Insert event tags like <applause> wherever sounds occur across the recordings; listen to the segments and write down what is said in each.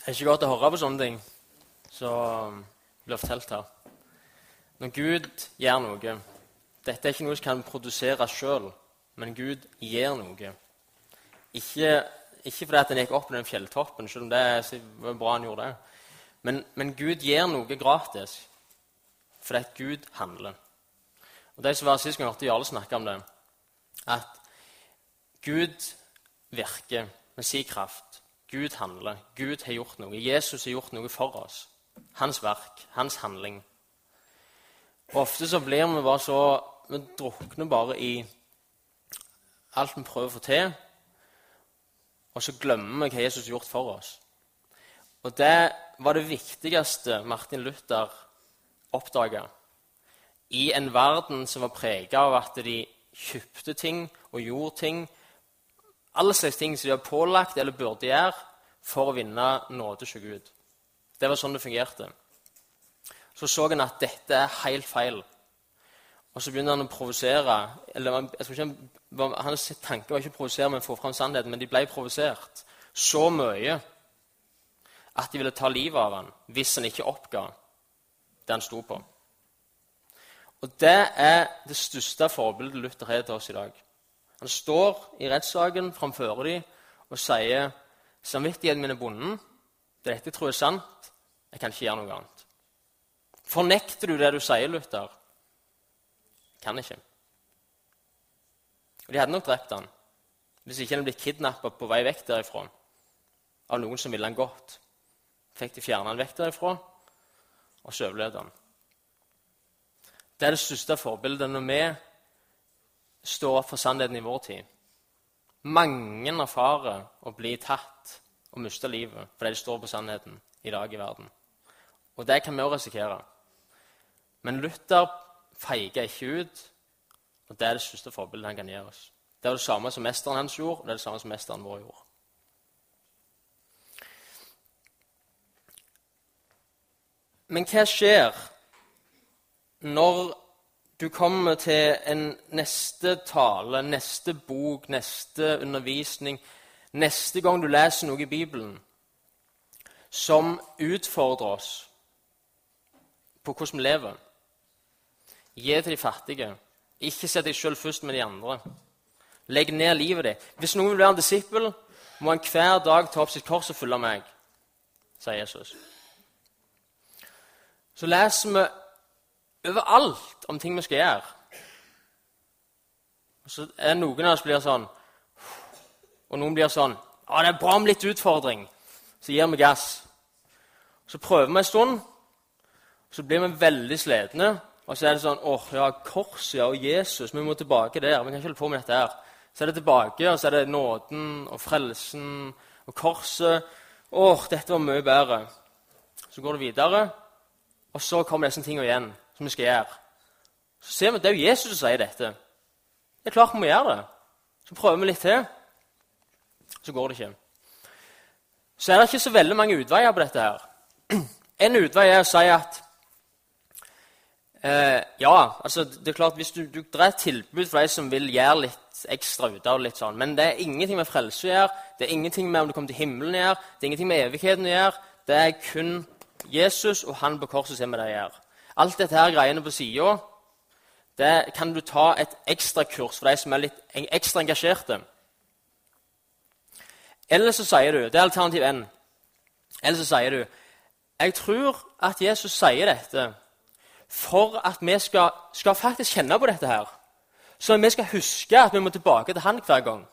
Det er ikke godt å høre på sånne ting som blir fortalt her. Når Gud gjør noe Dette er ikke noe som kan produsere sjøl, men Gud gjør noe. Ikke, ikke fordi at han gikk opp på den fjelltoppen, selv om det var bra han gjorde det. Men, men Gud gjør noe gratis fordi at Gud handler. Og Det som var Sist gang hørte Jarle snakke om det, at Gud virker med sin kraft. Gud handler. Gud har gjort noe. Jesus har gjort noe for oss. Hans verk, hans handling. Og Ofte så blir vi bare så Vi drukner bare i alt vi prøver å få til, og så glemmer vi hva Jesus har gjort for oss. Og det var det viktigste Martin Luther oppdaga. I en verden som var prega av at de kjøpte ting og gjorde ting Alle slags ting som de har pålagt eller burde gjøre for å vinne nåde hos Gud. Det var sånn det fungerte. Så så han at dette er helt feil. Og så begynner han å provosere. Hans tanke var ikke å provosere, men få fram sannheten. Men de ble provosert så mye at de ville ta livet av ham hvis han ikke oppga det han sto på. Og Det er det største forbildet Luther har til oss i dag. Han står i rettssaken framfor dem og sier samvittigheten min er bonden. Dette tror jeg er sant. Jeg kan ikke gjøre noe annet. Fornekter du det du sier, Luther? Kan ikke. Og De hadde nok drept han hvis ikke han ble kidnappa på vei vekk derifra av noen som ville han godt. Fikk de fjerna han vekk derifra, og så overlevde han. Det er det største forbildet når vi står opp for sannheten i vår tid. Mange erfarer å bli tatt og miste livet fordi de står på sannheten i dag i verden. Og det kan vi òg risikere. Men Luther feiger ikke ut, og det er det største forbildet han kan gi oss. Det er det samme som mesteren hans gjorde, og det er det samme som mesteren vår gjorde. Men hva skjer når du kommer til en neste tale, neste bok, neste undervisning, neste gang du leser noe i Bibelen som utfordrer oss på hvordan vi lever? Gi til de fattige. Ikke sett deg sjøl først med de andre. Legg ned livet ditt. Hvis noen vil være en disippel, må han hver dag ta opp sitt kors og følge meg, sier Jesus. Så leser vi overalt om ting vi skal gjøre. Og så er det noen av oss blir sånn Og noen blir sånn ja, 'Det er bra med litt utfordring.' Så gir vi gass. Så prøver vi en stund, så blir vi veldig slitne. Og så er det sånn åh, ja, korset ja, og Jesus, vi må tilbake der. Vi kan ikke holde på med dette her. Så er det tilbake, og så er det nåden og frelsen og korset. Åh, dette var mye bedre. Så går det videre, og så kommer disse tingene igjen som vi skal gjøre. Så ser vi at det er jo Jesus som sier dette. Det er klart vi må gjøre det. Så prøver vi litt til. Så går det ikke. Så er det ikke så veldig mange utveier på dette her. <clears throat> En utvei er å si at eh, Ja, altså det er klart hvis du, du Det er et tilbud for de som vil gjøre litt ekstra ut av det, litt sånn, men det er ingenting med frelse å gjøre. Det er ingenting med om du kommer til himmelen å gjøre. Det er ingenting med evigheten å gjøre. Det er kun Jesus og han på korset som har med det å gjøre. Alt dette her greiene på sida, det kan du ta et ekstrakurs for de som er litt ekstra engasjerte. Eller så sier du Det er alternativ N. Eller så sier du Jeg tror at Jesus sier dette for at vi skal, skal faktisk kjenne på dette her. Så vi skal huske at vi må tilbake til han hver gang.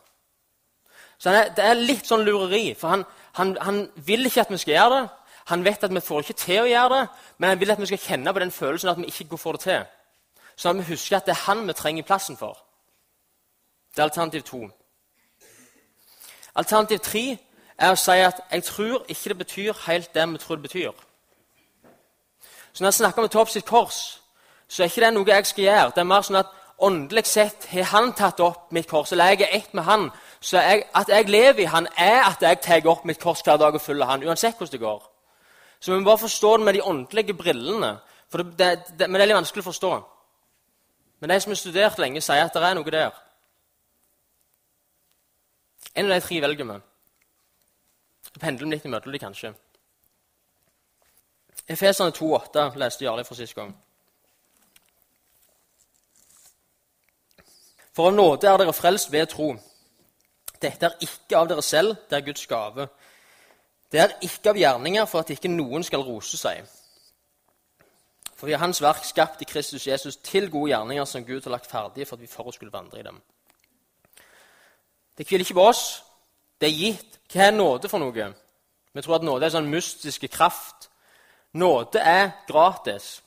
Så Det er litt sånn lureri, for han, han, han vil ikke at vi skal gjøre det. Han vet at vi får ikke til å gjøre det, men han vil at vi skal kjenne på den følelsen at vi ikke får det til. Sånn at vi husker at det er han vi trenger plassen for. Det er alternativ to. Alternativ tre er å si at jeg tror ikke det betyr helt det vi tror det betyr. Så når jeg snakker om å ta opp sitt kors, så er ikke det noe jeg skal gjøre. Det er mer sånn at åndelig sett har han tatt opp mitt kors, eller jeg er ett med han. Så jeg, at jeg lever i han, er at jeg tar opp mitt kors hver dag og følger han, uansett hvordan det går. Så vi må bare forstå det med de åndelige brillene. For det, det, det, men det er litt vanskelig å forstå. Men de som har studert lenge, sier at det er noe der. En av de tre velger vi. Pendler litt imellom de, kanskje. Efesene 2,8 leste Jarle for sist gang. For av nåde er dere frelst ved tro. Dette er ikke av dere selv, det er Guds gave. Det er ikke av gjerninger for at ikke noen skal rose seg. For vi har Hans verk skapt i Kristus Jesus til gode gjerninger som Gud har lagt ferdige for at vi for oss skulle vandre i dem. Det hviler ikke på oss. Det er gitt. Hva er nåde for noe? Vi tror at nåde er sånn mystiske kraft. Nåde er gratis.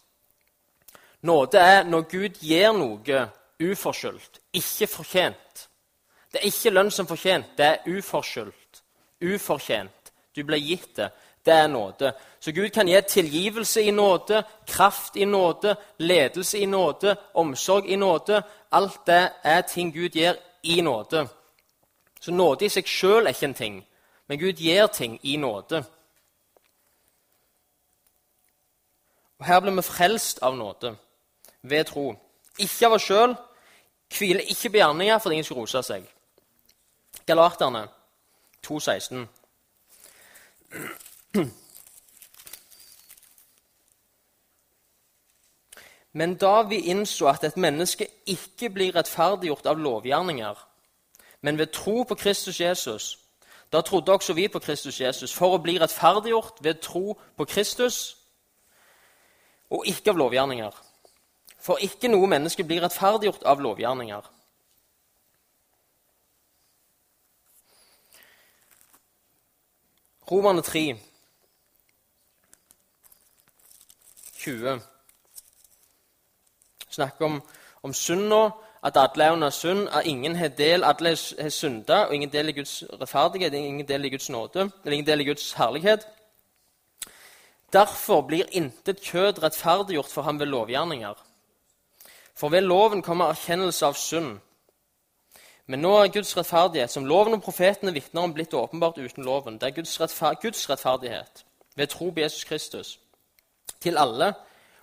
Nåde er når Gud gir noe uforskyldt, ikke fortjent. Det er ikke lønn som fortjent, det er uforskyldt, ufortjent. Du blir gitt det. Det er nåde. Så Gud kan gi tilgivelse i nåde, kraft i nåde, ledelse i nåde, omsorg i nåde. Alt det er ting Gud gir i nåde. Så nåde i seg sjøl er ikke en ting, men Gud gir ting i nåde. Og Her blir vi frelst av nåde ved tro. Ikke av oss sjøl, hviler ikke på gjerninger for at ingen skal rose seg. Galaterne 2,16. Men da vi innså at et menneske ikke blir rettferdiggjort av lovgjerninger, men ved tro på Kristus Jesus, da trodde også vi på Kristus Jesus for å bli rettferdiggjort ved tro på Kristus og ikke av lovgjerninger. For ikke noe menneske blir rettferdiggjort av lovgjerninger. Romerne 3, 20 snakker om, om synda, at alle er under synd, at ingen har del, alle har synda, og ingen del i Guds rettferdighet, ingen del i Guds nåde, eller ingen del i Guds herlighet. Derfor blir intet kjød rettferdiggjort for ham ved lovgjerninger. For ved loven kommer erkjennelse av synd. Men nå er Guds rettferdighet, som loven og profetene vitner om, blitt åpenbart uten loven. Det er Guds, rettfer Guds rettferdighet ved tro på Jesus Kristus. Til alle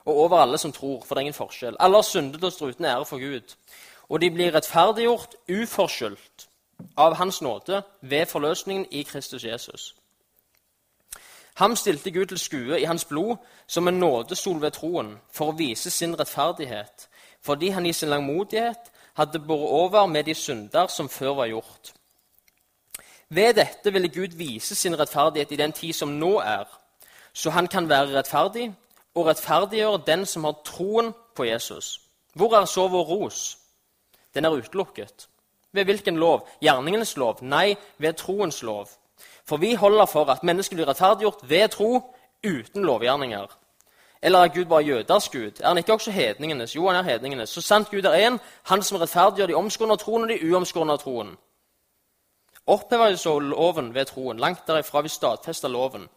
og over alle som tror, for det er ingen forskjell. Alle har syndet og står uten ære for Gud. Og de blir rettferdiggjort uforskyldt av Hans nåde ved forløsningen i Kristus Jesus. Ham stilte Gud til skue i hans blod som en nådestol ved troen for å vise sin rettferdighet fordi han i sin langmodighet hadde båret over med de synder som før var gjort. Ved dette ville Gud vise sin rettferdighet i den tid som nå er, så han kan være rettferdig og rettferdiggjøre den som har troen på Jesus. Hvor er så vår ros? Den er utelukket. Ved hvilken lov? Gjerningenes lov? Nei, ved troens lov. For vi holder for at mennesket blir rettferdiggjort ved tro uten lovgjerninger. Eller er Gud bare jøders gud? Er han ikke også hedningenes? Jo, han er hedningenes. Så sant Gud er én, han som rettferdiggjør de omskårne av troen og de uomskårne av troen. Opphever vi så loven ved troen. Langt derifra vi stadfester loven.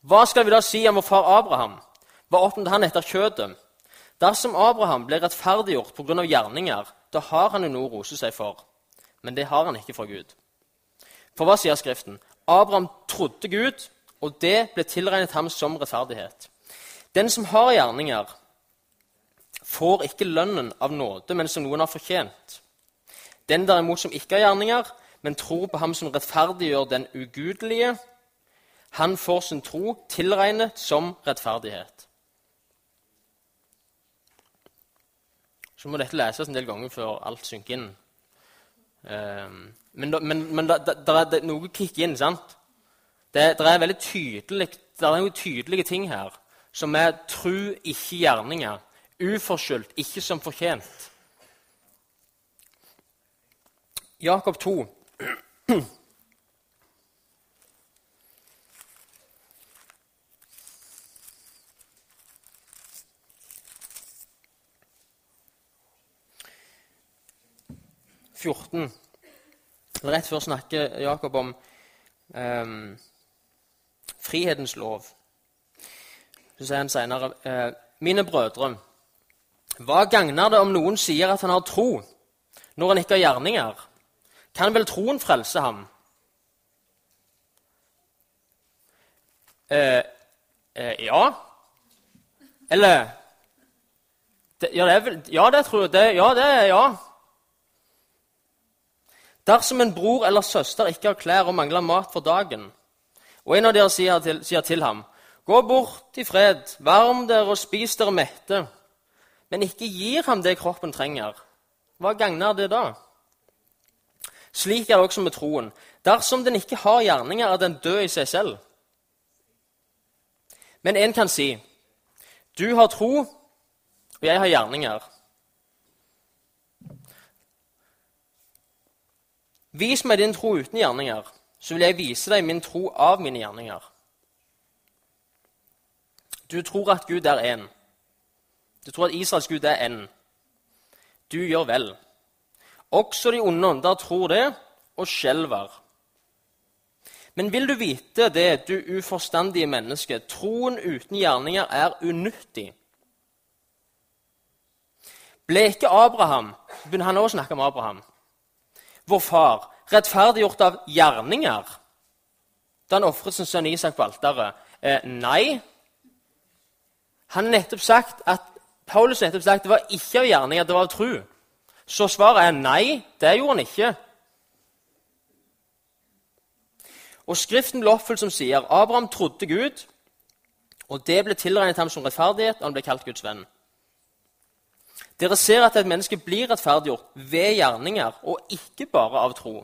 Hva skal vi da si om vår far Abraham? Hva oppnådde han etter kjødet? Dersom Abraham ble rettferdiggjort pga. gjerninger, da har han jo noe å rose seg for. Men det har han ikke fra Gud. For hva sier Skriften? Abraham trodde Gud, og det ble tilregnet ham som rettferdighet. Den som har gjerninger, får ikke lønnen av nåde, men som noen har fortjent. Den derimot som ikke har gjerninger, men tror på ham som rettferdiggjør den ugudelige, han får sin tro tilregnet som rettferdighet. Så må dette leses en del ganger før alt synker inn. Ehm, men, men, men det, det, det, noe kicker inn. sant? Det, det er veldig tydelig, det er noen tydelige ting her som er tru, ikke gjerninger. Uforskyldt, ikke som fortjent. Jakob 2. Rett før snakker Jakob om um, frihetens lov. Så sier han senere eh, Mine brødre, hva gagner det om noen sier at han har tro, når han ikke har gjerninger? Kan vel troen frelse ham? Eh, eh, ja. Eller det, ja, det vel, ja, det tror jeg. Det, ja, det er ja. Dersom en bror eller søster ikke har klær og mangler mat for dagen, og en av dere sier til, sier til ham Gå bort i fred, varm dere og spis dere mette, men ikke gir ham det kroppen trenger. Hva gagner det da? Slik er det også med troen. Dersom den ikke har gjerninger, er den død i seg selv. Men en kan si, 'Du har tro, og jeg har gjerninger.' Vis meg din tro uten gjerninger, så vil jeg vise deg min tro av mine gjerninger. Du tror at Gud er én. Du tror at Israels Gud er én. Du gjør vel. Også de onde ånder tror det og skjelver. Men vil du vite det, du uforstandige menneske, troen uten gjerninger er unyttig. Ble ikke Abraham begynner han også å snakke om Abraham, vår far, rettferdiggjort av gjerninger da han ofret sin sønn Isak på alteret? Eh, nei. Han har nettopp sagt at Paulus nettopp sagt det var ikke av gjerninger, det var av tro. Så svaret er nei, det gjorde han ikke. Og Skriften ble oppfylt som sier Abraham trodde Gud, og det ble tilregnet ham som rettferdighet, og han ble kalt Guds venn. Dere ser at et menneske blir rettferdiggjort ved gjerninger, og ikke bare av tro.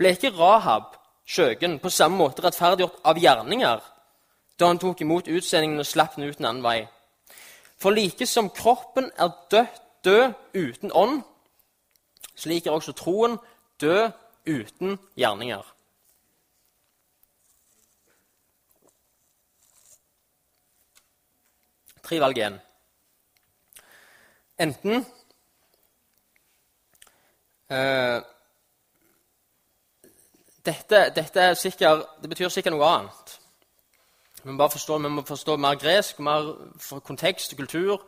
Ble ikke Rahab, skjøgen, på samme måte rettferdiggjort av gjerninger da han tok imot utsendingen og slapp den ut en annen vei? For like som kroppen er død, død uten ånd, slik er også troen død uten gjerninger. Tre valg igjen. Enten uh, dette, dette sikker, det betyr sikkert noe annet. Vi må, forstå, vi må forstå mer gresk, mer kontekst og kultur.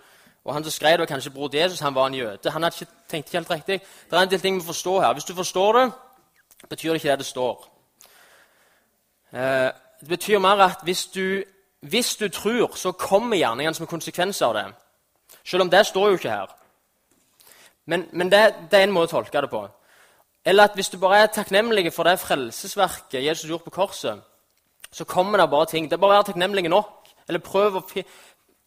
Og Han som skrev det, kanskje bror Jesus, han var en jøde. Han hadde ikke tenkt ikke helt riktig. Det er en del ting vi forstår her. Hvis du forstår det, betyr det ikke det det står. Eh, det betyr mer at hvis du, hvis du tror, så kommer gjerningene som en konsekvens av det. Selv om det står jo ikke her. Men, men det, det, er en måte å tolke det på. Eller at hvis du bare er takknemlig for det frelsesverket Jesus gjorde på korset, så kommer det bare ting. Det er bare å være takknemlig nok. Eller prøv å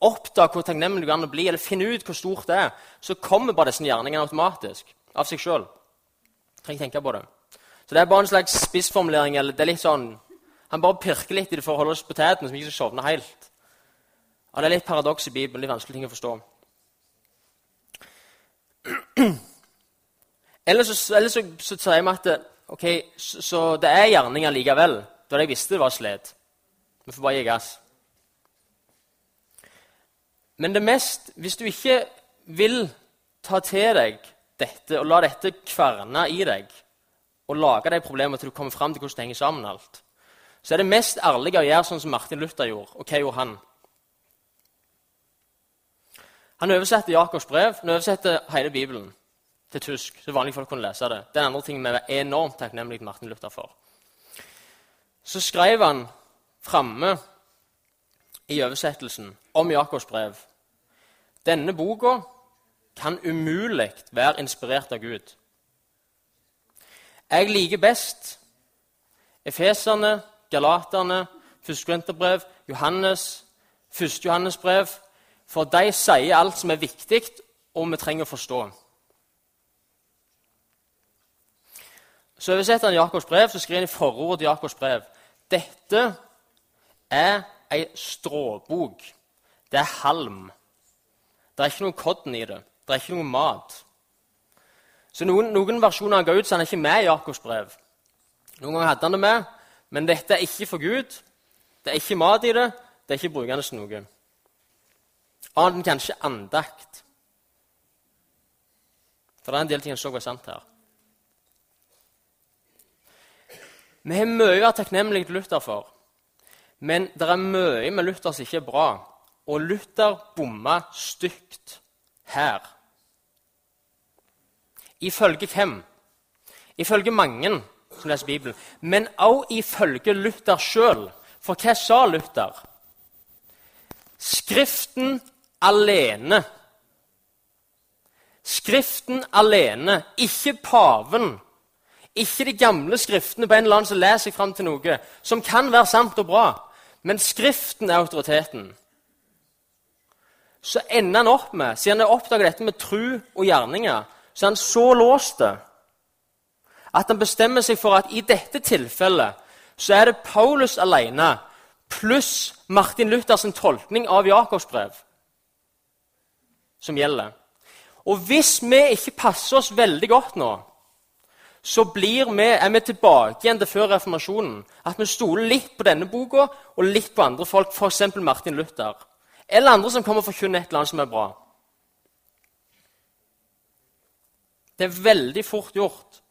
oppdage hvor takknemlig du kan bli, eller finne ut hvor stort det er, så kommer bare disse gjerningene automatisk av seg sjøl. Trenger ikke tenke på det. Så det er bare en slags spissformulering. eller det er litt sånn, Han bare pirker litt i det for å holde oss på teten, så vi ikke sovner helt. Og Det er litt paradoks i Bibelen. Litt vanskelig ting å forstå. <clears throat> Eller så, eller så, så sier vi at ok, så, så det er gjerninger likevel. Da hadde jeg visste det var slet. Vi får bare gi gass. Men det mest Hvis du ikke vil ta til deg dette og la dette kverne i deg og lage de problemene til du kommer fram til hvordan det henger sammen alt, så er det mest ærlige å gjøre sånn som Martin Luther gjorde. Og hva gjorde han? Han oversetter Jakobs brev, han oversetter hele Bibelen til tysk, så vanlige folk kunne lese det. Er andre ting vi er enormt takknemlige Martin Luther for. Så skrev han framme i oversettelsen om Jakobs brev denne boka kan umulig være inspirert av Gud. Jeg liker best Efeserne, Galaterne, 1. Korinterbrev, Johannes, 1. Johannesbrev, for de sier alt som er viktig, og vi trenger å forstå. Så oversetter han Jakobs brev, så skriver han i forordet til Jakobs brev dette er ei stråbok. Det er halm. Det er ikke noe kodden i det. Det er ikke noe mat. Så Noen, noen versjoner han ga ut, så han er ikke med i Jakobs brev. Noen ganger hadde han det med, men dette er ikke for Gud. Det er ikke mat i det. Det er ikke brukende til noe. Annet enn kanskje andakt. For det er en del ting han så var sant her. Vi har mye å være takknemlige til Luther for, men det er mye med Luther som ikke er bra. Og Luther bomma stygt her. Ifølge hvem? Ifølge mange som leser Bibelen, men også ifølge Luther sjøl. For hva sa Luther? Skriften alene. Skriften alene, ikke paven, Ikke de gamle skriftene på en eller annen som leser seg fram til noe som kan være sant og bra. Men Skriften er autoriteten. Så ender han opp med, siden han oppdager dette med tru og gjerninger, så er han så låst at han bestemmer seg for at i dette tilfellet så er det Paulus alene pluss Martin Luthers tolkning av Jakobs brev som gjelder. Og hvis vi ikke passer oss veldig godt nå, så vi, er vi tilbake igjen til før reformasjonen. At vi stoler litt på denne boka og litt på andre folk, f.eks. Martin Luther. Eller andre som kommer og forkynner et eller annet som er bra. Det er veldig fort gjort.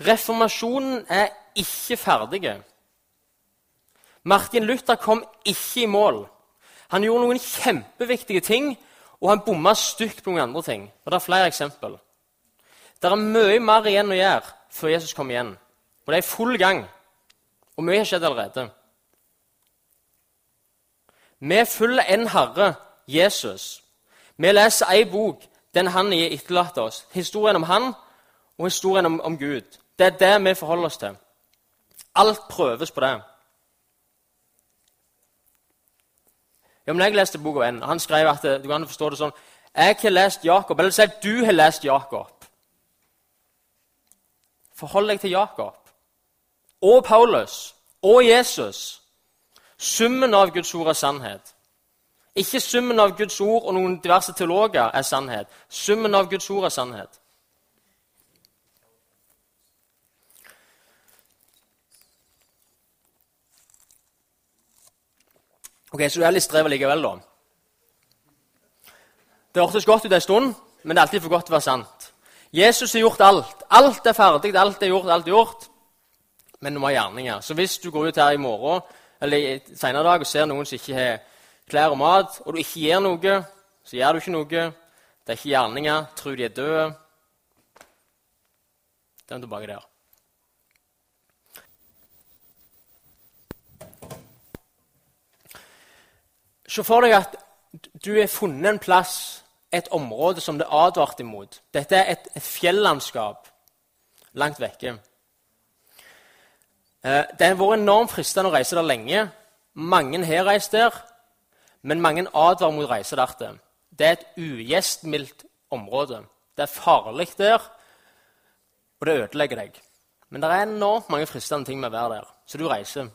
Reformasjonen er ikke ferdig. Martin Luther kom ikke i mål. Han gjorde noen kjempeviktige ting, og han bomma stygt på noen andre ting. Og Det er flere eksempel. Det er mye mer igjen å gjøre før Jesus kommer igjen. Og det er i full gang. Og mye har skjedd allerede. Vi følger en Herre, Jesus. Vi leser ei bok, den han har etterlatt oss. Historien om han og historien om, om Gud. Det er det vi forholder oss til. Alt prøves på det. Ja, men Jeg leste boka en. Han skrev at du kan forstå det sånn Jeg har lest Jakob. Eller si du har lest Jakob. Forhold deg til Jakob og Paulus og Jesus. Summen av Guds ord er sannhet. Ikke summen av Guds ord og noen diverse teologer er sannhet. Summen av Guds ord er sannhet. Ok, Så du er litt strev likevel, da? Det hørtes godt ut en stund, men det er alltid for godt til å være sant. Jesus har gjort alt. Alt er ferdig, alt er gjort, alt er gjort. Men du må ha gjerninger. Så hvis du går ut her i morgen eller senere dag og ser noen som ikke har klær og mat, og du ikke gjør noe, så gjør du ikke noe. Det er ikke gjerninger. Tror de er døde. Den tilbake der. Se for deg at du har funnet en plass, et område som det er advart imot. Dette er et, et fjellandskap langt vekke. Eh, det har vært enormt fristende å reise der lenge. Mange har reist der, men mange advarer mot å reise der. Det er et ugjestmildt område. Det er farlig der, og det ødelegger deg. Men det er enormt mange fristende ting med å være der. Så du reiser.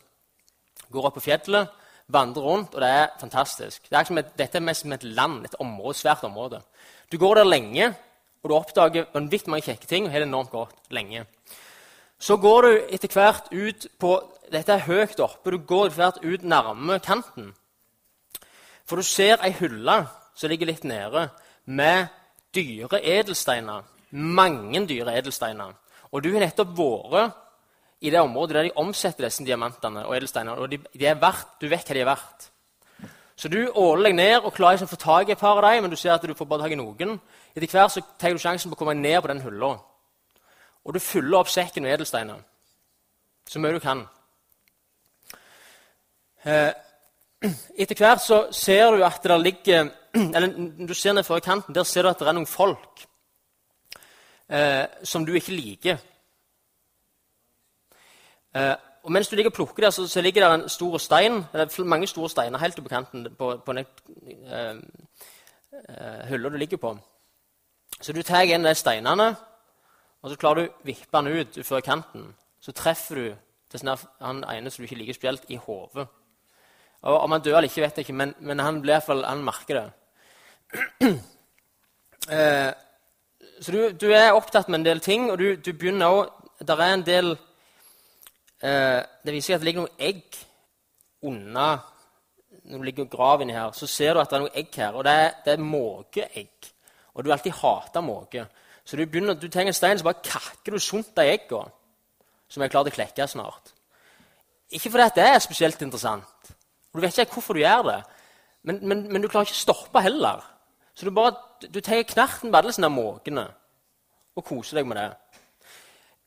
Går opp på fjellet, vandrer rundt, og det er fantastisk. Det er et, dette er mest som et land, et område, svært område. Du går der lenge, og du oppdager vanvittig mange kjekke ting og har det enormt godt lenge. Så går du etter hvert ut på Dette er høyt oppe. Du går etter hvert ut nærme kanten. For du ser ei hylle som ligger litt nede, med dyre edelsteiner. Mange dyre edelsteiner. Og du har nettopp vært i det området der de omsetter disse diamantene og edelsteinene. Og de, de er verdt, du vet hva de er verdt. Så du åler deg ned og klarer ikke å få tak i et par av dem, men du ser at du får bare tak i noen. Etter hvert så tar du sjansen på å komme ned på den hylla. Og du fyller opp sekken med edelsteiner så mye du kan. Eh, etter hvert så ser du at det ligger <clears throat> Eller du ser ned fra kanten, der ser du at det er noen folk eh, som du ikke liker. Eh, og Mens du ligger og plukker der, så, så, ligger det en stor stein, eller mange store steiner helt på kanten på, på den eh, eh, hylla du ligger på. Så du tar en av de steinene, og så klarer du å vippe den ut før kanten. Så treffer du sånn han ene som du ikke liker spesielt, i hodet. Om han dør eller ikke, vet jeg ikke, men, men han, blir han merker det. <clears throat> eh, så du, du, er opptatt med en del ting, og du, du begynner òg Det er en del Eh, det viser seg at det ligger noen egg unna Når du ligger og graver inni her, så ser du at det er noen egg her. Og det er, det er måkeegg. Og du alltid hater måke. Så du, begynner, du trenger en stein, så bare kakker du sunt av eggene som er klare til å klekke snart. Ikke fordi det er spesielt interessant. Og Du vet ikke hvorfor du gjør det, men, men, men du klarer ikke å stoppe heller. Så du bare, du tar knerten på alle sånne måkene og koser deg med det.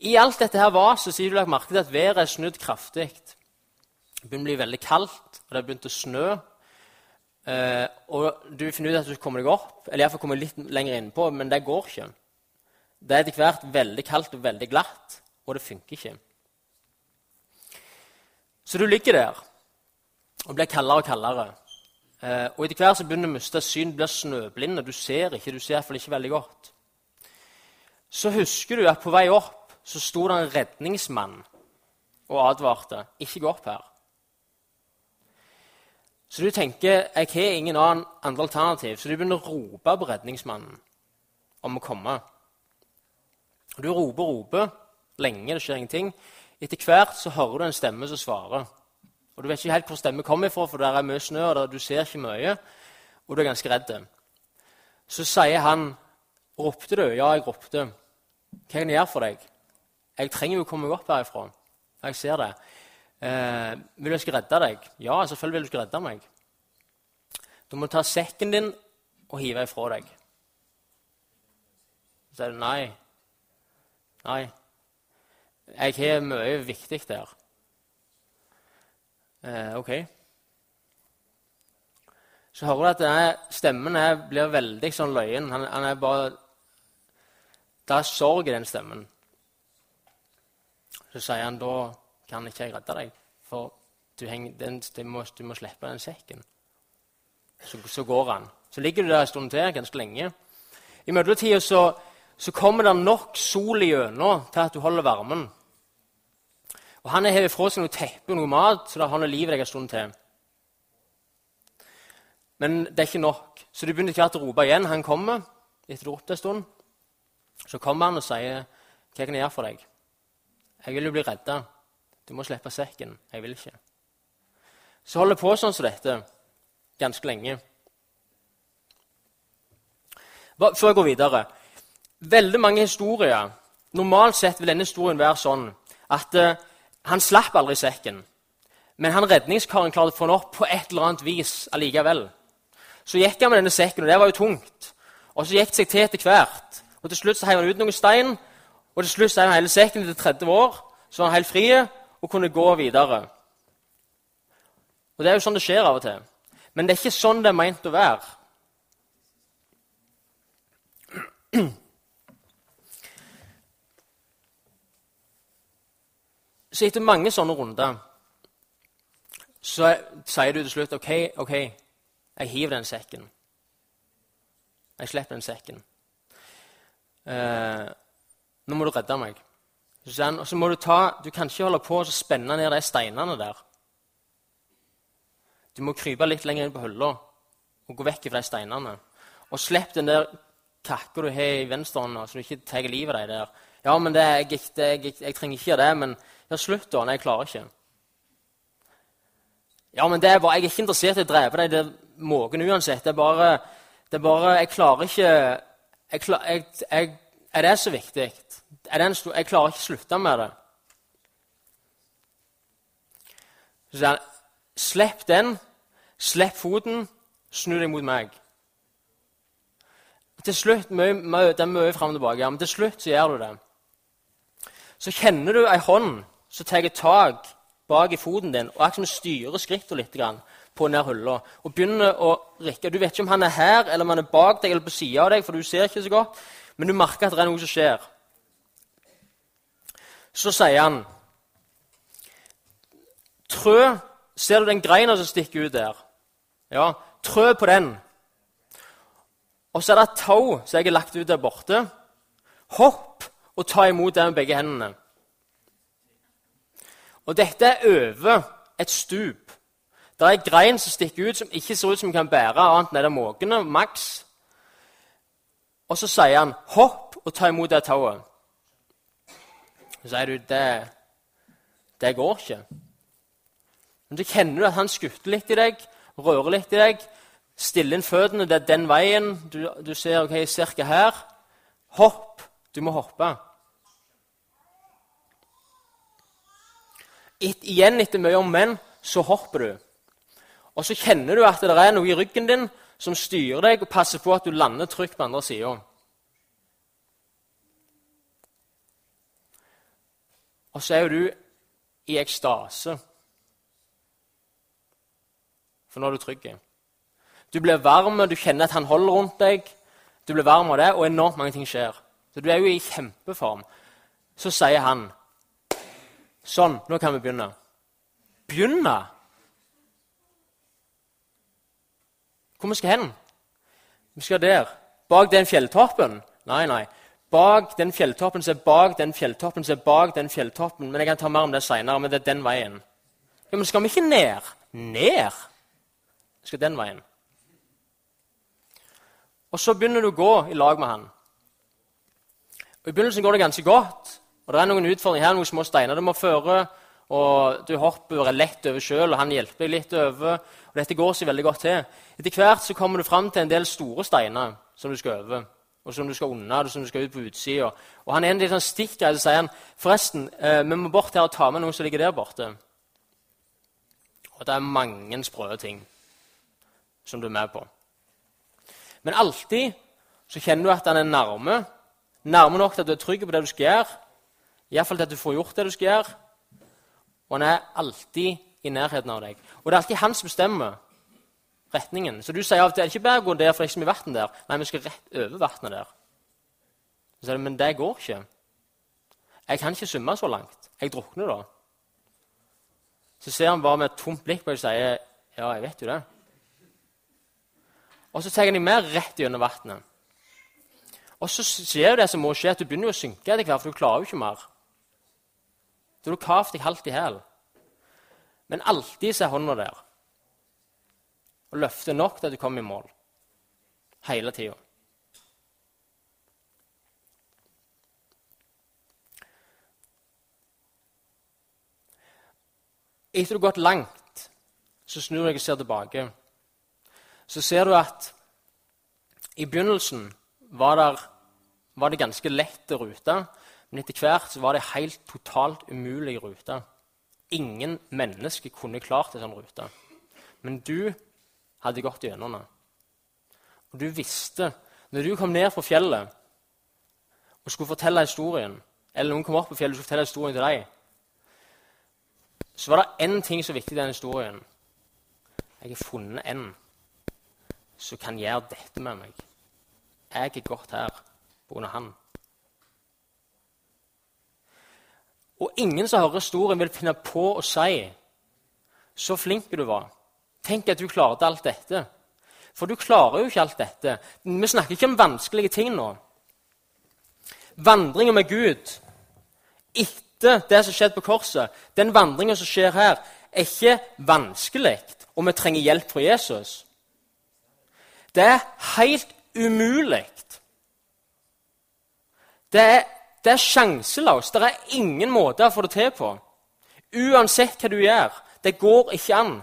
I alt dette her var, så sier du lagt merke til at været er snudd kraftig. Det begynner å bli veldig kaldt, og det har begynt å snø. Eh, og du finner ut at du kommer deg opp, eller iallfall kommer litt lenger innpå, men det går ikke. Det er etter hvert veldig kaldt og veldig glatt, og det funker ikke. Så du ligger der og blir kaldere og kaldere. Eh, og etter hvert så begynner du å miste syn, du blir snøblind, og du ser ikke. Du ser iallfall ikke veldig godt. Så husker du at på vei opp så sto det en redningsmann og advarte. Ikke gå opp her. Så du tenker jeg har ingen annen andre alternativ, så du begynner å rope på redningsmannen om å komme. Du roper og roper lenge, det skjer ingenting. Etter hvert så hører du en stemme som svarer. Og Du vet ikke helt hvor stemmen kommer fra, for det er mye snø, og du ser ikke mye, og du er ganske redd. Så sier han, 'Ropte du?' 'Ja, jeg ropte.' 'Hva kan jeg gjøre for deg?' 'Jeg trenger jo å komme meg opp herifra.' 'Jeg ser det.' Eh, 'Vil jeg skal redde deg?' 'Ja, selvfølgelig vil du skal redde meg.' 'Du må ta sekken din og hive ifra deg.' Så sier det 'Nei, nei, jeg har mye viktig der.' Eh, ok. Så hører du at stemmen her blir veldig sånn løyen. Han, han er bare Det er sorg i den stemmen. Så sier han da kan ikke jeg redde deg, for du, henger, den, du, må, du må, slippe den sekken. Så, så, går han. Så ligger du der en stund til, ganske lenge. I mellomtida så, så, kommer det nok sol igjennom til at du holder varmen. Og Han har fra seg noe teppe og noe mat, så da holder livet deg en stund til. Men det er ikke nok, så du begynner ikke å rope igjen. Han kommer etter du har ropt en stund. Så kommer han og sier, 'Hva kan jeg gjøre for deg?' 'Jeg vil jo bli redda.' Du må slippe sekken. Jeg vil ikke. Så holder jeg på sånn som dette ganske lenge. Før jeg går videre Veldig mange historier Normalt sett vil denne historien være sånn at uh, han slapp aldri sekken. Men han redningskaren klarte å få den opp på et eller annet vis allikevel. Så gikk han med denne sekken, og det var jo tungt. Og så gikk det seg til etter hvert. Og Til slutt så heiv han ut noen stein, og til slutt så heiv han hele sekken til 30 år. Så var han helt fri, og kunne gå videre. Og Det er jo sånn det skjer av og til. Men det er ikke sånn det er meint å være. Så etter mange sånne runder så sier du til slutt OK, ok, jeg hiver den sekken. Jeg slipper den sekken. Eh, nå må du redde meg. Og så må du ta, du kan ikke holde på å spenne ned de steinene der. Du må krype litt lenger inn på hylla og gå vekk fra de steinene. Og slipp den der kakka du har i venstrehånda, så du ikke tar livet av deg der. Ja, men det, jeg, det, jeg, jeg, trenger ikke gjøre det, men ja, slutt, da. Nei, jeg klarer ikke. Ja, men det er bare, Jeg er ikke interessert i å drepe deg, det er måken uansett. Det er bare, det er bare Jeg klarer ikke jeg, jeg, Er det så viktig? Stor, jeg klarer ikke å slutte med det. Så sier han, slipp den, slipp foten, snu deg mot meg. Til slutt, mye, mye, Det er mye fram og tilbake, men til slutt så gjør du det. Så kjenner du ei hånd som tar tak bak i foten din og akkurat styrer skrittene litt på denne hylla. Og begynner å rikke. Du vet ikke om han er her, eller om han er bak deg eller på sida av deg, for du ser ikke så godt, men du merker at det er noe som skjer. Så sier han Trø Ser du den greina som stikker ut der? Ja, trø på den. Og så er det et tau som jeg har lagt ut der borte. Hopp og ta imot det med begge hendene. Og dette er over et stup. Det er ei grein som stikker ut, som ikke ser ut som kan bære annet enn måkene, maks. Og så sier han 'hopp og ta imot det tauet'. Så sier du det, det går ikke. Men så kjenner du at han skutter litt i deg, rører litt i deg. Stiller inn føttene. Det er den veien. Du, du ser ok, cirka her. Hopp. Du må hoppe. Et, igjen etter mye om menn, så hopper du. Og så kjenner du at det er noe i ryggen din som styrer deg og passer på at du lander trygt på andre sida. Og så er jo du i ekstase. For nå er du trygg. Du blir varm, du kjenner at han holder rundt deg. Du blir varm av det, og enormt mange ting skjer. Så du er jo i kjempeform. Så sier han Sånn, nå kan vi begynne. Begynne? Hvor vi skal hen? Vi skal der. Bak den fjelltoppen? Nei, nei. Bak den fjelltoppen som er bak den fjelltoppen som er bak den fjelltoppen. Men jeg kan ta mer om det seinere. Men det er den veien. Ja, Men skal vi ikke ned? Ned? Vi skal den veien. Og så begynner du å gå i lag med han. Og I begynnelsen går det ganske godt. Og Det er noen utfordringer her, noen små steiner du må føre. og Du hopper lett over sjøl, og han hjelper deg litt over. og Dette går seg veldig godt til. Etter hvert så kommer du fram til en del store steiner som du skal over. Og som du skal unna, og som du skal ut på utsida. Og han er en litt sånn stikker, så sier han forresten, eh, vi må bort her og ta med noe som ligger der borte. Og det er mange sprø ting som du er med på. Men alltid så kjenner du at han er nærme. Nærme nok til at du er trygg på det du skal gjøre. Iallfall til at du får gjort det du skal gjøre. Og han er alltid i nærheten av deg. Og det er alltid han som bestemmer retningen. Så du sier av og til ikke bare å gå der, for det er ikke så mye vann der. Nei, vi skal rett over vannet der. Så sier du, men det går ikke. Jeg kan ikke svømme så langt. Jeg drukner da. Så ser han bare med et tomt blikk på deg og sier ja, jeg vet jo det. Og så tar han deg mer rett gjennom vannet. Og så skjer det som må skje, at du begynner å synke etter hvert, for du klarer jo ikke mer. Så du kavt deg halvt i hæl. Men alltid så er hånda der. Og løfter nok til at du kommer i mål. Hele tida. Etter du har gått langt, så snur deg og ser tilbake. Så ser du at i begynnelsen var, der, var det ganske lett rute. Men etter hvert var det helt totalt umulig rute. Ingen mennesker kunne klart en sånn rute. Men du hadde gått gjennom det. Og du visste Når du kom ned fra fjellet og skulle fortelle historien, eller noen kom opp på fjellet og skulle fortelle historien til deg, så var det én ting som var viktig i den historien. Jeg har funnet en som kan gjøre dette med meg. Jeg er godt her pga. han. Og ingen som hører historien, vil finne på å si så flink du var. Tenk at du klarte alt dette. For du klarer jo ikke alt dette. Vi snakker ikke om vanskelige ting nå. Vandringen med Gud etter det som skjedde på korset, den vandringen som skjer her, er ikke vanskelig, og vi trenger hjelp fra Jesus. Det er helt umulig. Det er, det er sjanseløst. Det er ingen måte å få det til på. Uansett hva du gjør. Det går ikke an.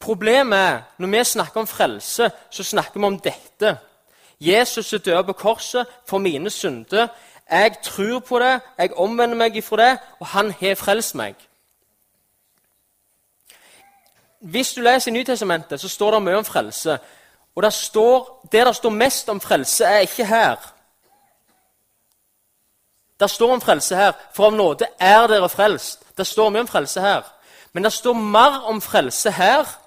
Problemet er når vi snakker om frelse, så snakker vi om dette. Jesus er død på korset for mine synder. Jeg tror på det, jeg omvender meg ifra det, og han har frelst meg. Hvis du leser i Nytestamentet, så står det mye om frelse. Og det, står, det der står mest om frelse, er ikke her. Det står om frelse her. For av nåde er dere frelst. Det står mye om frelse her. Men det står mer om frelse her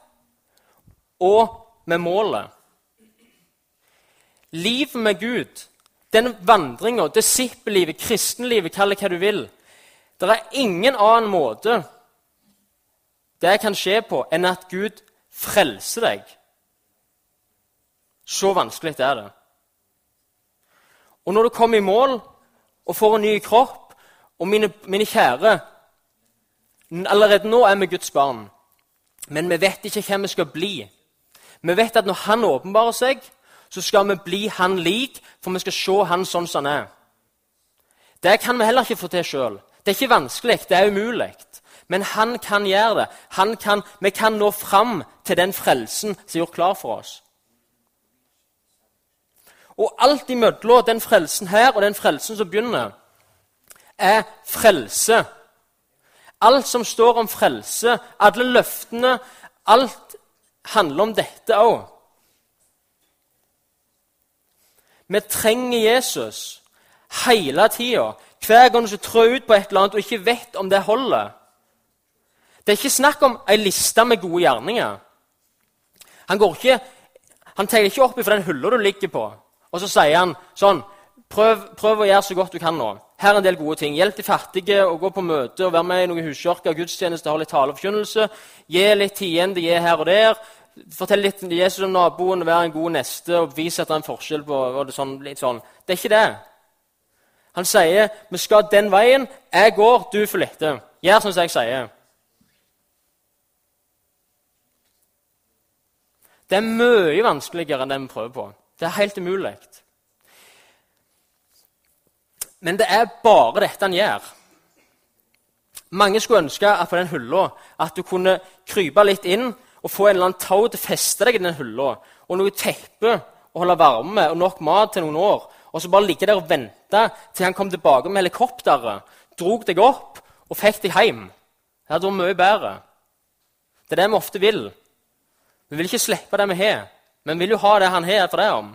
og med målet. Livet med Gud, den vandringa, disippellivet, kristenlivet, kall det hva du vil Det er ingen annen måte det kan skje på enn at Gud frelser deg. Så vanskelig er det. Og når du kommer i mål og får en ny kropp Og mine, mine kjære Allerede nå er vi Guds barn, men vi vet ikke hvem vi skal bli. Vi vet at når Han åpenbarer seg, så skal vi bli Han lik, for vi skal se Han sånn som Han er. Det kan vi heller ikke få til sjøl. Det er ikke vanskelig, det er umulig. Men han kan gjøre det. Kan, vi kan nå fram til den frelsen som er gjort klar for oss. Og alt imellom den frelsen her og den frelsen som begynner, er frelse. Alt som står om frelse, alle løftene, alt handler om dette òg. Vi trenger Jesus hele tida. Hver gang du trår ut på et eller annet og ikke vet om det holder. Det er ikke snakk om ei liste med gode gjerninger. Han går ikke, han tegner ikke opp fra den hylla du ligger på, Og så sier han sånn prøv, prøv å gjøre så godt du kan nå. Her er en del gode ting. Hjelp de fattige, og gå på møte, og være med i noen huskirker, gudstjeneste, ha litt taleforkynnelse. og forkynnelse. Gi litt tiende, gi her og der. Fortell litt om Jesus om naboen, vær en god neste og vise at det er en forskjell på det, sånn, litt sånn. Det er ikke det. Han sier vi skal den veien. Jeg går, du følger etter. Gjør som jeg sier. Det er mye vanskeligere enn det vi prøver på. Det er helt umulig. Men det er bare dette han gjør. Mange skulle ønske at på den hylla at du kunne krype litt inn og få en eller annen tau til å feste deg i den hylla, og noe teppe å holde varme og nok mat til noen år og så bare ligge der og vente til han kom tilbake med helikopteret, drog deg opp og fikk deg hjem. Det hadde vært mye bedre. Det er det vi ofte vil. Vi vil ikke slippe det vi har, men vi vil jo ha det han har for det om.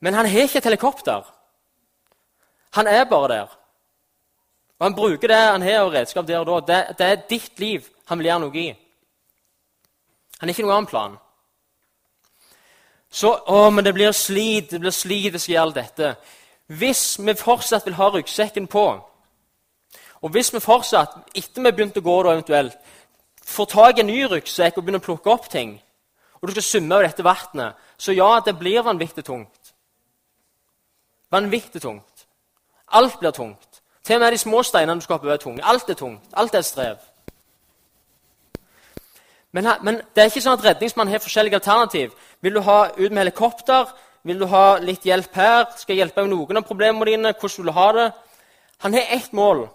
Men han har ikke et helikopter. Han er bare der. Og Han bruker det han har av redskap der og da. Det, det er ditt liv han vil gjøre noe i. Han har ikke noen annen plan. Så Å, men det blir slit, det blir slit hvis jeg gjør alt dette. Hvis vi fortsatt vil ha ryggsekken på, og hvis vi fortsatt, etter vi begynte å gå, da eventuelt, får tak i en ny ryggsekk og begynner å plukke opp ting, og du skal summe over dette vannet, så ja, det blir vanvittig tungt. Vanvittig tungt. Alt blir tungt. Til og med de små steinene du skal hoppe over, er tunge. Alt er tungt. Alt er strev. Men, men, det er ikke sånn at redningsmannen har forskjellige alternativ. Vil du ha ut med helikopter? Vil du ha litt hjelp her? Skal jeg hjelpe med noen av problemene dine? Hvordan vil du ha det? Han har ett mål.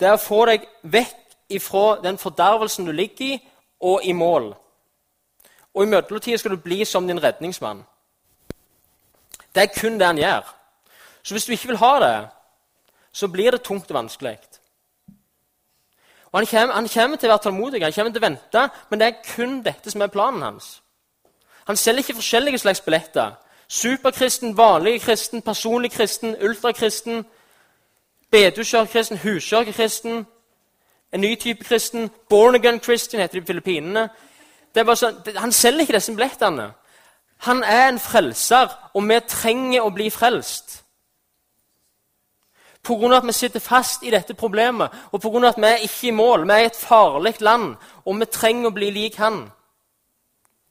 Det er å få deg vekk ifra den fordervelsen du ligger i, og i mål. Og i mellomtida skal du bli som din redningsmann. Det er kun det han gjør. Så hvis du ikke vil ha det, så blir det tungt og vanskelig. Og han kommer, han kommer, til å være tålmodig, han kommer til å vente, men det er kun dette som er planen hans. Han selger ikke forskjellige slags billetter. Superkristen, vanlig kristen, personlig kristen, ultrakristen, bedehuskirkekristen, huskjørkristen, en ny type kristen, born again Christian heter det i Filippinene. Sånn, han selger ikke disse billettene. Han er en frelser, og vi trenger å bli frelst. Pga. at vi sitter fast i dette problemet, og pga. at vi er ikke i mål. Vi er i et farlig land, og vi trenger å bli lik han.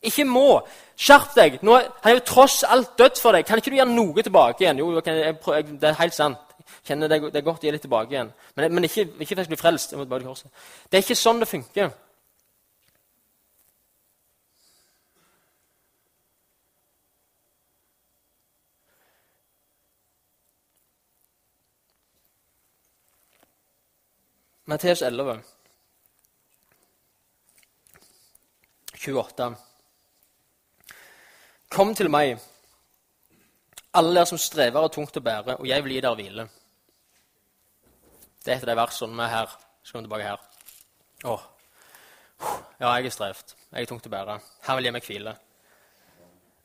Ikke må. Skjerp deg! Nå, han er jo tross alt dødd for deg. Kan ikke du gjøre noe tilbake igjen? Jo, jeg, jeg, det er helt sant. Jeg kjenner det, det, er godt å gi litt tilbake igjen. Men, men ikke, ikke skal bli frelst. Det er ikke sånn det funker. Matteus 11, 28. Kom til meg, alle dere som strever og tungt å bære, og jeg vil gi dere hvile. Det er et av de versene vi er her. Så kommer tilbake her. Å, Ja, jeg er strevd. Jeg er tungt å bære. Her vil jeg meg hvile.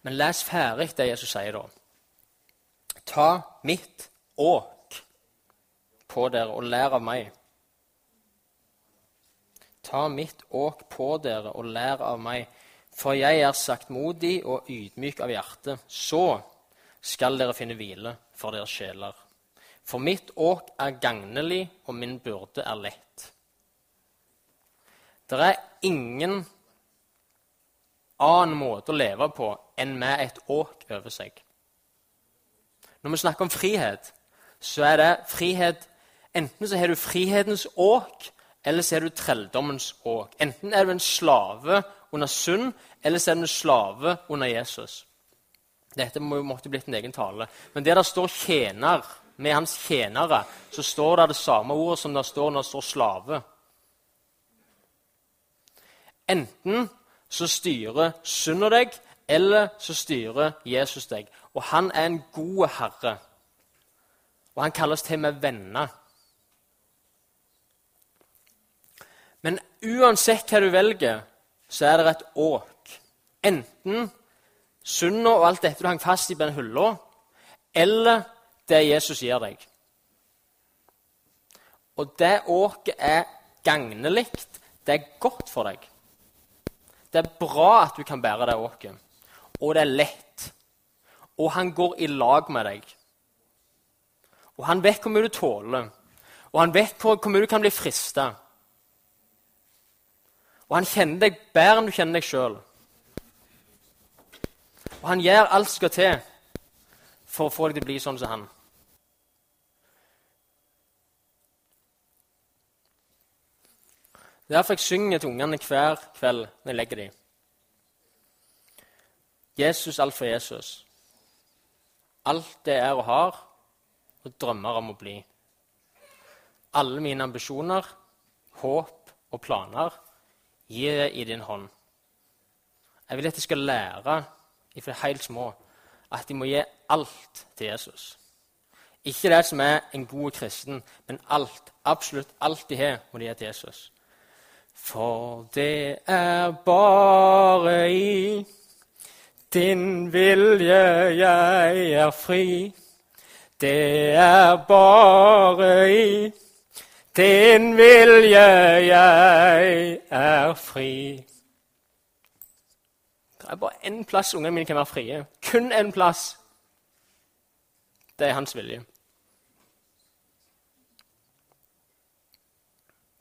Men les ferdig det Jesus sier da. Ta mitt åk på dere og lær av meg. Ta mitt åk på dere og lær av meg, for jeg er saktmodig og ydmyk av hjerte. Så skal dere finne hvile for deres sjeler. For mitt åk er gagnelig, og min byrde er lett. Det er ingen annen måte å leve på enn med et åk over seg. Når vi snakker om frihet, så er det frihet Enten så har du frihetens åk, eller så er du trelldommens åk. Enten er du en slave under synd, eller så er du en slave under Jesus. Dette må måtte blitt en egen tale. Men der det står 'tjener' med hans tjenere, så står det det samme ordet som det står når det står 'slave'. Enten så styrer synda deg, eller så styrer Jesus deg. Og han er en god herre. Og han kalles til med venner. Men uansett hva du velger, så er det et åk. Enten synda og alt dette du hang fast i på den hylla, eller det Jesus gir deg. Og det åket er gagnelig. Det er godt for deg. Det er bra at du kan bære det åket. Og det er lett. og han går i lag med deg. Og han vet hvor mye du tåler, og han vet hvor, hvor mye du kan bli frista. Og han kjenner deg bedre enn du kjenner deg sjøl. Og han gjør alt som skal til for å få deg til å bli sånn som han. Er derfor jeg synger til ungene hver kveld når jeg legger dem. Jesus, alt for Jesus. Alt det er og har, og drømmer om å bli. Alle mine ambisjoner, håp og planer gir jeg i din hånd. Jeg vil at de skal lære fra helt små at de må gi alt til Jesus. Ikke det som er en god kristen, men alt, absolutt alt de har, må de gi til Jesus. For det er bare i din vilje jeg er fri. Det er bare i din vilje jeg er fri. Det er bare én plass ungene mine kan være frie. Kun én plass. Det er hans vilje.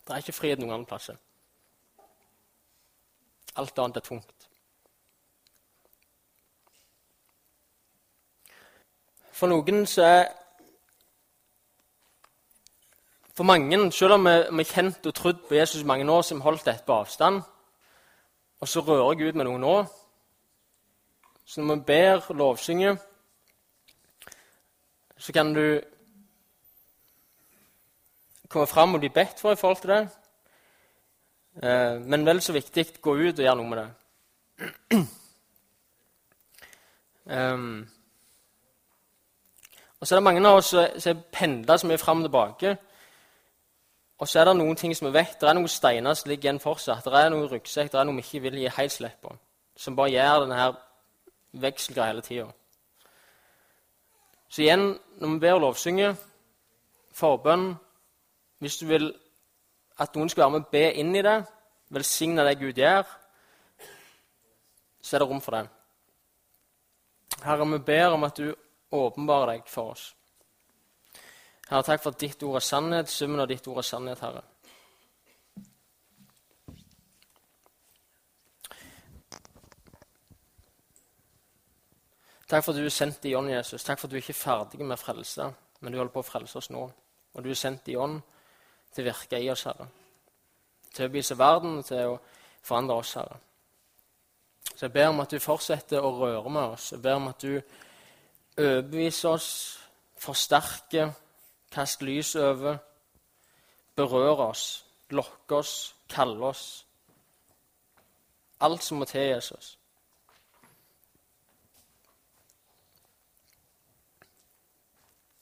Det er ikke frihet noen andre plass. Alt annet er tungt. For noen så er For mange, selv om vi har kjent og trodd på Jesus i mange år, vi holdt dette på avstand, og så rører Gud med noe nå Så når vi ber og lovsynger, så kan du komme fram og bli bedt for i forhold til det. Eh, men vel så viktig gå ut og gjøre noe med det. Um, og så er det mange av oss som pendler så mye fram og tilbake. Og så er det noen ting som vi vet. Det er noen steiner som ligger igjen fortsatt. Det er noen ryggsekk, det er noe vi ikke vil gi helt slipp på. Som bare gjør denne vekselgreia hele tida. Så igjen, når vi ber og lovsynge, forbønn Hvis du vil at noen skal være med og be inn i det, velsigne det Gud gjør, så er det rom for det. Herre, vi ber om at du åpenbarer deg for oss. Herre, takk for at ditt ord er sannhet, summen av ditt ord er sannhet, Herre. Takk for at du er sendt i ånd, Jesus. Takk for at du ikke er ferdig med frelse, men du holder på å frelse oss nå. Og du er sendt i ånd til å virke i oss, Herre. Til å vise verden til å forandre oss, Herre. Så jeg ber om at du fortsetter å røre med oss. Jeg ber om at du overbeviser oss, forsterker, kaster lys over, berør oss, lokke oss, kalle oss. Alt som må til, Jesus.